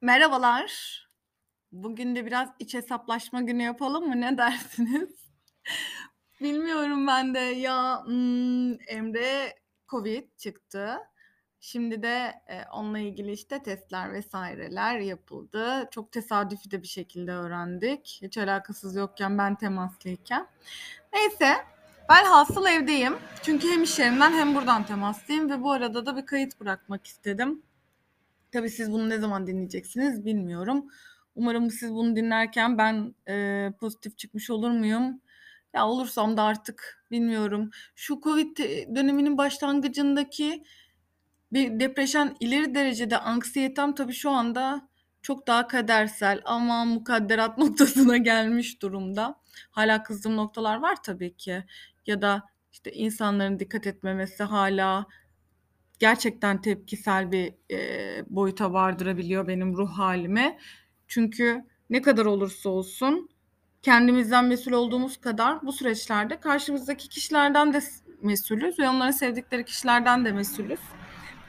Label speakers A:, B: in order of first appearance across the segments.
A: Merhabalar. Bugün de biraz iç hesaplaşma günü yapalım mı? Ne dersiniz? Bilmiyorum ben de. Ya, ımm, Emre COVID çıktı. Şimdi de, eee, onunla ilgili, işte, testler vs.ler yapıldı. Çok tesadüfi de bir şekilde öğrendik. Hiç alakasız yokken, ben temaslıyken. Neyse, velhasıl evdeyim. Çünkü hem iş yerimden hem buradan temaslıyım ve bu arada da bir kayıt bırakmak istedim. Tabii siz bunu ne zaman dinleyeceksiniz bilmiyorum. Umarım siz bunu dinlerken ben, eee, pozitif çıkmış olur muyum? Ya, olursam da artık bilmiyorum. Şu COVID, döneminin başlangıcındaki bir depreşan, ileri derecede anksiyetem tabii şu anda çok daha kadersel, aman mukadderat noktasına gelmiş durumda. Hâlâ kızdığım noktalar var tabii ki ya da, işte, insanların dikkat etmemesi hâlâ gerçekten tepkisel bir, eee, boyuta vardırabiliyor benim ruh hâlimi. Çünkü ne kadar olursa olsun kendimizden mesul olduğumuz kadar bu süreçlerde karşımızdaki kişilerden de mesulüz ve onların sevdikleri kişilerden de mesulüz.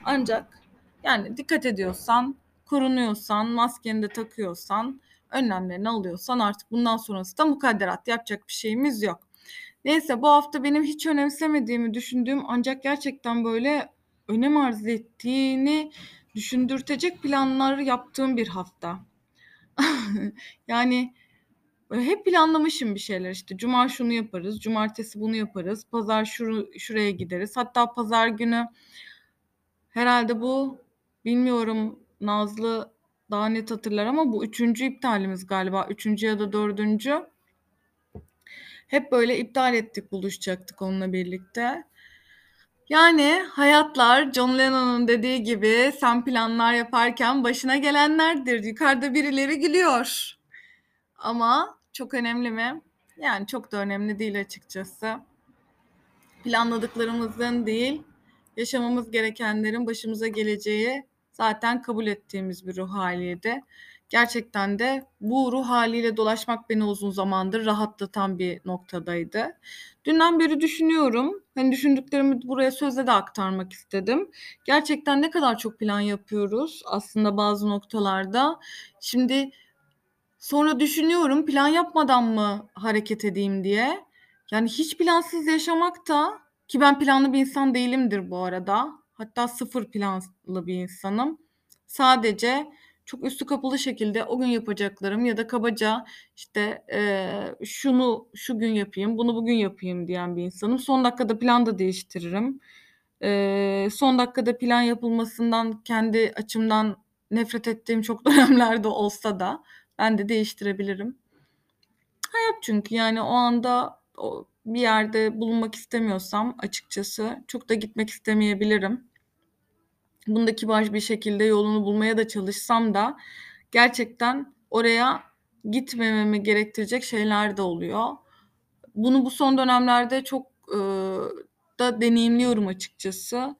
A: Ancak, yani, dikkat ediyorsan, korunuyorsan, maskeni de takıyorsan, önlemlerini alıyorsan artık bundan sonrası da mukadderat. Yapacak bir şeyimiz yok. Neyse, bu hafta benim hiç önemsemediğimi düşündüğüm ancak gerçekten, böyle, önem arz ettiğini düşündürtecek planlar yaptığım bir hafta. Yani, hep planlamışım bir şeyler, işte, cuma şunu yaparız, cumartesi bunu yaparız, pazar şuru şuraya gideriz. Hatta pazar günü herhâlde bu, bilmiyorum Nazlı daha net hatırlar ama bu 3. iptalimiz galiba. 3. ya da 4. Hep böyle iptal ettik, buluşacaktık onunla birlikte. Yani, hayatlar John Lennon'un dediği gibi sen planlar yaparken başına gelenlerdir. Yukarıda birileri gülüyor. Ama çok önemli mi? Yani, çok da önemli değil açıkçası. Planladıklarımızın değil, yaşamamız gerekenlerin başımıza geleceği zaten kabul ettiğimiz bir ruh hâliydi. Gerçekten de bu ruh hâliyle dolaşmak beni uzun zamandır rahatlatan bir noktadaydı. Dünden beri düşünüyorum. Hani, düşündüklerimi buraya sözle de aktarmak istedim. Gerçekten ne kadar çok plan yapıyoruz aslında bazı noktalarda. Şimdi sonra düşünüyorum, plan yapmadan mı hareket edeyim diye. Yani, hiç plansız yaşamak da ki ben planlı bir insan değilimdir bu arada. Hatta sıfır planlı bir insanım. Sadece çok üstü kapalı şekilde o gün yapacaklarım ya da kabaca, işte, eee, şunu şu gün yapayım, bunu bugün yapayım diyen bir insanım. Son dakikada plan da değiştiririm. Eee, son dakikada plan yapılmasından kendi açımdan nefret ettiğim çok dönemler de olsa da ben de değiştirebilirim. Hayat çünkü, yani, o anda bir yerde bulunmak istemiyorsam açıkçası çok da gitmek istemeyebilirim. Bunu da kibar bir şekilde yolunu bulmaya da çalışsam da gerçekten oraya gitmememi gerektirecek şeyler de oluyor. Bunu bu son dönemlerde çok, ııı, da deneyimliyorum açıkçası.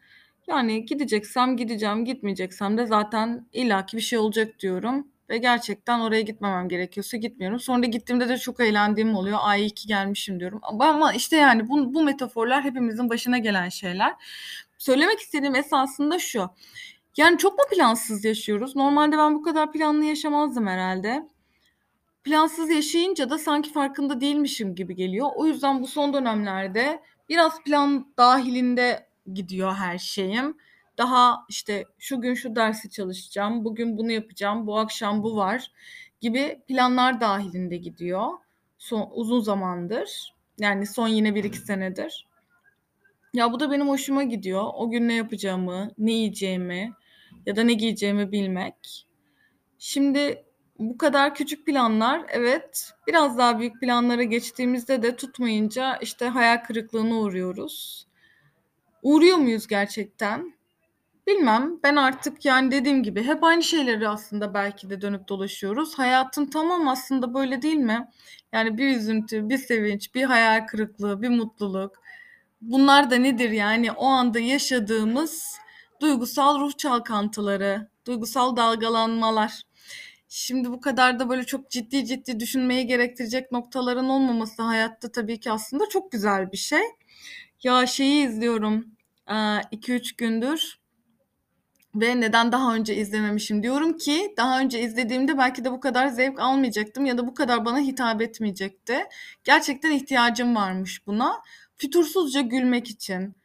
A: Yani, gideceksem gideceğim, gitmeyeceksem de zaten illaki bir şey olacak diyorum ve gerçekten oraya gitmemem gerekiyorsa gitmiyorum. Sonra gittiğimde de çok eğlendiğim oluyor. "Ay, iyi ki gelmişim." diyorum. Ama, işte, yani, bu bu metaforlar hepimizin başına gelen şeyler. Söylemek istediğim esasında şu: Yani, çok mu plansız yaşıyoruz? Normalde ben bu kadar planlı yaşamazdım herhâlde. Plansız yaşayınca da sanki farkında değilmişim gibi geliyor. O yüzden bu son dönemlerde biraz plan dâhilinde gidiyor her şeyim. Daha, işte, şu gün şu dersi çalışacağım, bugün bunu yapacağım, bu akşam bu var gibi planlar dâhilinde gidiyor son uzun zamandır. Yani, son yine 1-2 senedir. Ya, bu da benim hoşuma gidiyor. O gün ne yapacağımı, ne yiyeceğimi ya da ne giyeceğimi bilmek. Şimdi bu kadar küçük planlar evet, biraz daha büyük planlara geçtiğimizde de tutmayınca, işte, hayal kırıklığına uğruyoruz. Uğruyor muyuz gerçekten? Bilmem. Ben artık, yani, dediğim gibi hep aynı şeyleri aslında belki de dönüp dolaşıyoruz. Hayatın tamamı aslında böyle değil mi? Yani, bir üzüntü, bir sevinç, bir hayal kırıklığı, bir mutluluk. Bunlar da nedir, yani? O anda yaşadığımız duygusal ruh çalkantıları, duygusal dalgalanmalar. Şimdi bu kadar da böyle çok ciddi ciddi düşünmeyi gerektirecek noktaların olmaması hayatta tabii ki aslında çok güzel bir şey. Ya, şeyi izliyorum, aaa, 2-3 gündür. Ve neden daha önce izlememişim diyorum ki daha önce izlediğimde belki de bu kadar zevk almayacaktım ya da bu kadar bana hitap etmeyecekti. Gerçekten ihtiyacım varmış buna. Fütursuzca gülmek için.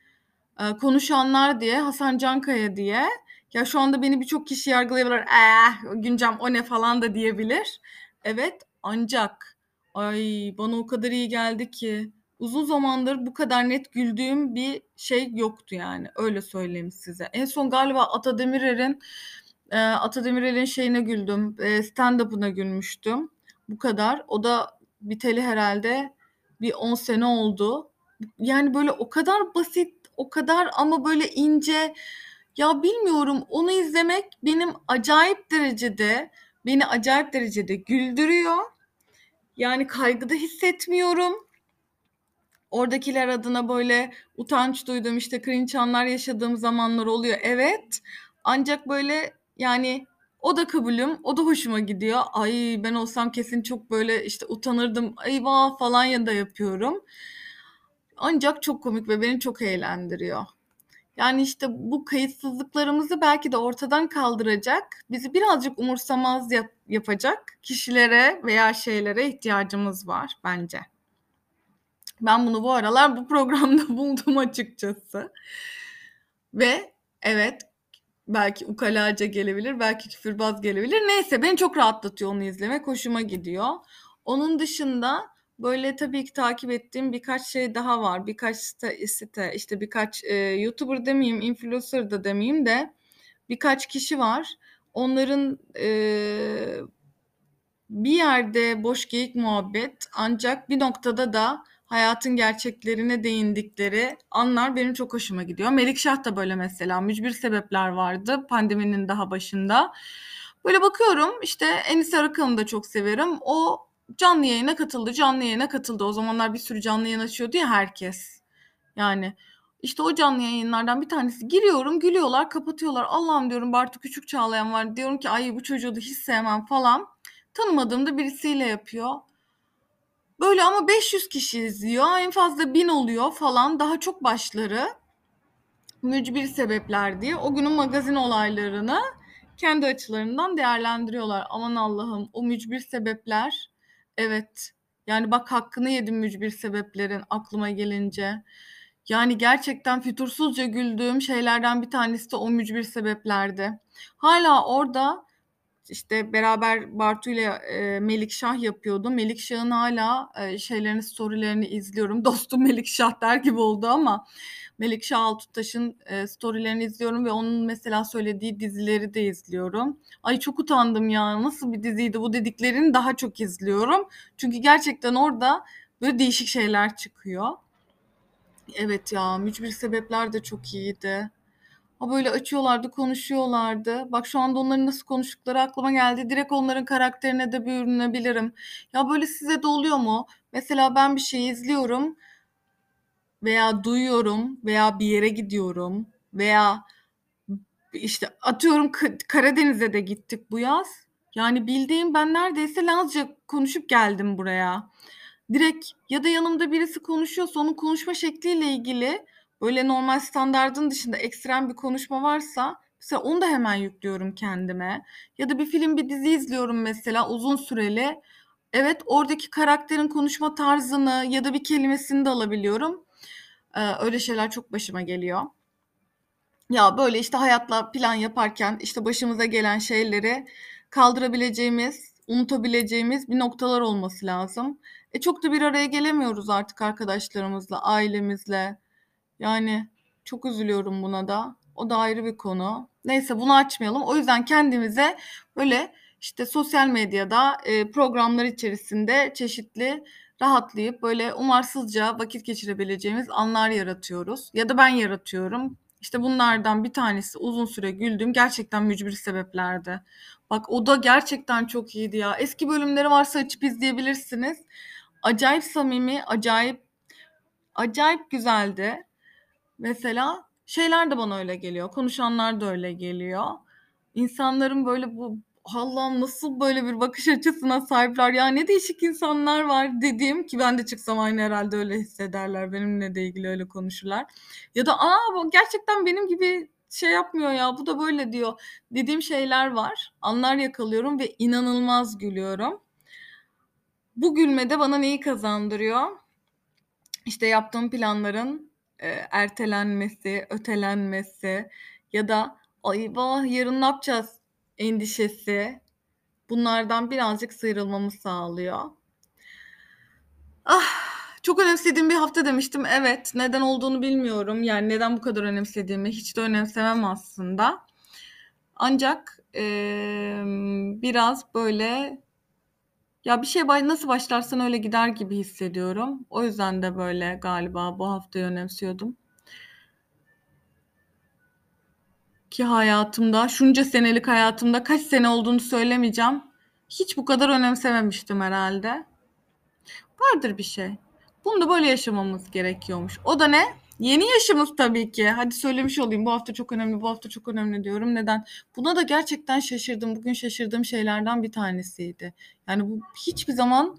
A: Ee, konuşanlar diye, Hasan Cankaya diye. Ya şu anda beni birçok kişi yargılayabilir. Eh, güncem o ne falan da diyebilir. Evet ancak ay bana o kadar iyi geldi ki uzun zamandır bu kadar net güldüğüm bir şey yoktu yani. Öyle söyleyeyim size. En son galiba Ata Demirer'in e, Ata Demirer'in şeyine güldüm. E, stand-up'ına gülmüştüm. Bu kadar. O da biteli herhalde bir 10 sene oldu. Yani böyle o kadar basit, o kadar ama böyle ince. Ya bilmiyorum onu izlemek benim acayip derecede beni acayip derecede güldürüyor. Yani kaygıda hissetmiyorum. Oradakiler adına böyle utanç duydum işte cringe anlar yaşadığım zamanlar oluyor. Evet. Ancak böyle yani o da kabulüm. O da hoşuma gidiyor. Ay ben olsam kesin çok böyle işte utanırdım. Eyvah falan ya da yapıyorum. Ancak çok komik ve beni çok eğlendiriyor. Yani işte bu kayıtsızlıklarımızı belki de ortadan kaldıracak, bizi birazcık umursamaz yap- yapacak kişilere veya şeylere ihtiyacımız var bence. Ben bunu bu aralar bu programda buldum açıkçası. Ve evet belki ukalaca gelebilir, belki küfürbaz gelebilir. Neyse beni çok rahatlatıyor onu izlemek, hoşuma gidiyor. Onun dışında böyle tabii ki takip ettiğim birkaç şey daha var. Birkaç site, site işte birkaç e, YouTuber demeyeyim, influencer da demeyeyim de birkaç kişi var. Onların e, bir yerde boş geyik muhabbet ancak bir noktada da hayatın gerçeklerine değindikleri anlar benim çok hoşuma gidiyor. Melikşah da böyle mesela mücbir sebepler vardı pandeminin daha başında. Böyle bakıyorum işte Enis Arıkan'ı da çok severim. O canlı yayına katıldı, canlı yayına katıldı. O zamanlar bir sürü canlı yayın açıyordu ya herkes. Yani işte o canlı yayınlardan bir tanesi giriyorum, gülüyorlar, kapatıyorlar. Allah'ım diyorum Bartu Küçük Çağlayan var. Diyorum ki ay bu çocuğu da hiç sevmem falan. Tanımadığım da birisiyle yapıyor. Böyle ama 500 kişi izliyor. En fazla 1000 oluyor falan. Daha çok başları. Mücbir sebepler diye. O günün magazin olaylarını kendi açılarından değerlendiriyorlar. Aman Allah'ım o mücbir sebepler. Evet. Yani bak hakkını yedim mücbir sebeplerin aklıma gelince. Yani gerçekten fütursuzca güldüğüm şeylerden bir tanesi de o mücbir sebeplerdi. Hala orada işte beraber Bartu ile e, Melikşah yapıyordu. Melikşah'ın hala e, şeylerini, storylerini izliyorum. Dostum Melikşah der gibi oldu ama Melikşah Altuntaş'ın e, storylerini izliyorum ve onun mesela söylediği dizileri de izliyorum. Ay çok utandım ya. Nasıl bir diziydi bu dediklerini daha çok izliyorum. Çünkü gerçekten orada böyle değişik şeyler çıkıyor. Evet ya, mücbir sebepler de çok iyiydi. Ha böyle açıyorlardı, konuşuyorlardı. Bak şu anda onların nasıl konuştukları aklıma geldi. Direkt onların karakterine de bürünebilirim. Ya böyle size de oluyor mu? Mesela ben bir şey izliyorum veya duyuyorum veya bir yere gidiyorum veya işte atıyorum Karadeniz'e de gittik bu yaz. Yani bildiğim ben neredeyse Lazca konuşup geldim buraya. Direkt ya da yanımda birisi konuşuyorsa onun konuşma şekliyle ilgili böyle normal standardın dışında ekstrem bir konuşma varsa mesela onu da hemen yüklüyorum kendime. Ya da bir film, bir dizi izliyorum mesela uzun süreli. Evet, oradaki karakterin konuşma tarzını ya da bir kelimesini de alabiliyorum. Ee, öyle şeyler çok başıma geliyor. Ya böyle işte hayatla plan yaparken işte başımıza gelen şeyleri kaldırabileceğimiz, unutabileceğimiz bir noktalar olması lazım. E çok da bir araya gelemiyoruz artık arkadaşlarımızla, ailemizle. Yani çok üzülüyorum buna da. O da ayrı bir konu. Neyse bunu açmayalım. O yüzden kendimize böyle işte sosyal medyada e, programlar içerisinde çeşitli rahatlayıp böyle umarsızca vakit geçirebileceğimiz anlar yaratıyoruz. Ya da ben yaratıyorum. İşte bunlardan bir tanesi uzun süre güldüğüm gerçekten mücbir sebeplerdi. Bak o da gerçekten çok iyiydi ya. Eski bölümleri varsa açıp izleyebilirsiniz. Acayip samimi, acayip acayip güzeldi. Mesela şeyler de bana öyle geliyor. Konuşanlar da öyle geliyor. İnsanların böyle bu Allah'ım nasıl böyle bir bakış açısına sahipler ya ne değişik insanlar var dediğim ki ben de çıksam aynı herhalde öyle hissederler benimle de ilgili öyle konuşurlar. Ya da aa bu gerçekten benim gibi şey yapmıyor ya bu da böyle diyor dediğim şeyler var. Anlar yakalıyorum ve inanılmaz gülüyorum. Bu gülme de bana neyi kazandırıyor? İşte yaptığım planların e, ertelenmesi, ötelenmesi ya da ay vah yarın ne yapacağız endişesi bunlardan birazcık sıyrılmamı sağlıyor. Ah çok önemsediğim bir hafta demiştim. Evet. Neden olduğunu bilmiyorum. Yani neden bu kadar önemsediğimi hiç de önemsemem aslında. Ancak eee, biraz böyle ya bir şey nasıl başlarsan öyle gider gibi hissediyorum. O yüzden de böyle galiba bu haftayı önemsiyordum. Ki hayatımda, şunca senelik hayatımda kaç sene olduğunu söylemeyeceğim. Hiç bu kadar önemsememiştim herhalde. Vardır bir şey. Bunu da böyle yaşamamız gerekiyormuş. O da ne? Yeni yaşımız tabii ki. Hadi söylemiş olayım. Bu hafta çok önemli, bu hafta çok önemli diyorum. Neden? Buna da gerçekten şaşırdım. Bugün şaşırdığım şeylerden bir tanesiydi. Yani bu hiçbir zaman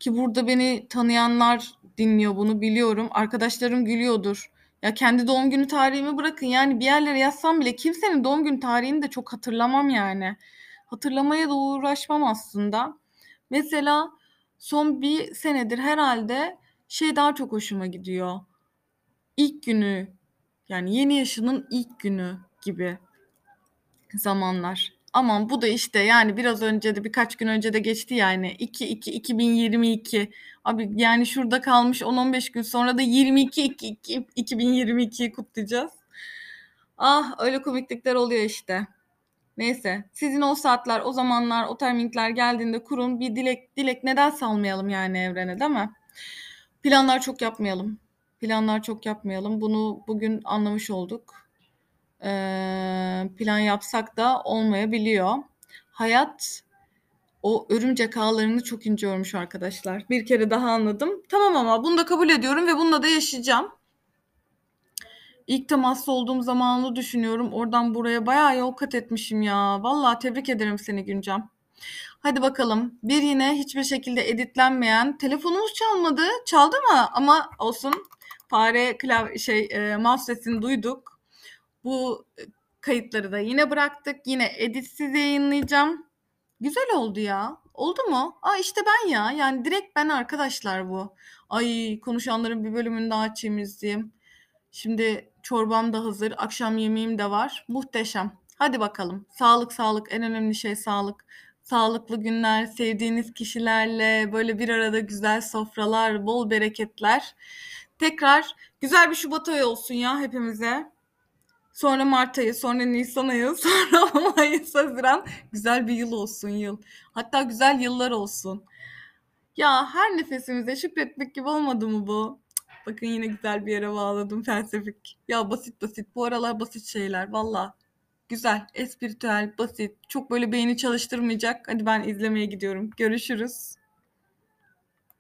A: ki burada beni tanıyanlar dinliyor bunu biliyorum. Arkadaşlarım gülüyordur. Ya kendi doğum günü tarihimi bırakın. Yani bir yerlere yazsam bile kimsenin doğum günü tarihini de çok hatırlamam yani. Hatırlamaya da uğraşmam aslında. Mesela son bir senedir herhalde şey daha çok hoşuma gidiyor. İlk günü yani yeni yaşının ilk günü gibi zamanlar. Aman bu da işte yani biraz önce de birkaç gün önce de geçti yani 2 2 2022. Abi yani şurada kalmış 10-15 gün sonra da 22 2, 2 2022'yi kutlayacağız. Ah öyle komiklikler oluyor işte. Neyse sizin o saatler, o zamanlar, o timingler geldiğinde kurun bir dilek dilek neden salmayalım yani evrene değil mi? Planlar çok yapmayalım. Planlar çok yapmayalım. Bunu bugün anlamış olduk. Ee, plan yapsak da olmayabiliyor. Hayat o örümcek ağlarını çok ince örmüş arkadaşlar. Bir kere daha anladım. Tamam ama bunu da kabul ediyorum ve bununla da yaşayacağım. İlk temaslı olduğum zamanını düşünüyorum. Oradan buraya bayağı yol kat etmişim ya. Vallahi tebrik ederim seni Güncem. Hadi bakalım. Bir yine hiçbir şekilde editlenmeyen telefonumuz çalmadı. Çaldı mı? Ama olsun. Fare klav şey e, mouse sesini duyduk. Bu kayıtları da yine bıraktık. Yine editsiz yayınlayacağım. Güzel oldu ya. Oldu mu? Aa işte ben ya. Yani direkt ben arkadaşlar bu. Ay konuşanların bir bölümünü daha açayım izleyeyim. Şimdi çorbam da hazır. Akşam yemeğim de var. Muhteşem. Hadi bakalım. Sağlık sağlık. En önemli şey sağlık. Sağlıklı günler, sevdiğiniz kişilerle böyle bir arada güzel sofralar, bol bereketler. Tekrar güzel bir Şubat ayı olsun ya hepimize. Sonra Mart ayı, sonra Nisan ayı, sonra Mayıs, Haziran. Güzel bir yıl olsun yıl. Hatta güzel yıllar olsun. Ya her nefesimize şükretmek gibi olmadı mı bu? Bakın yine güzel bir yere bağladım felsefik. Ya basit basit. Bu aralar basit şeyler valla. Güzel, espiritüel, basit. Çok böyle beyni çalıştırmayacak. Hadi ben izlemeye gidiyorum. Görüşürüz.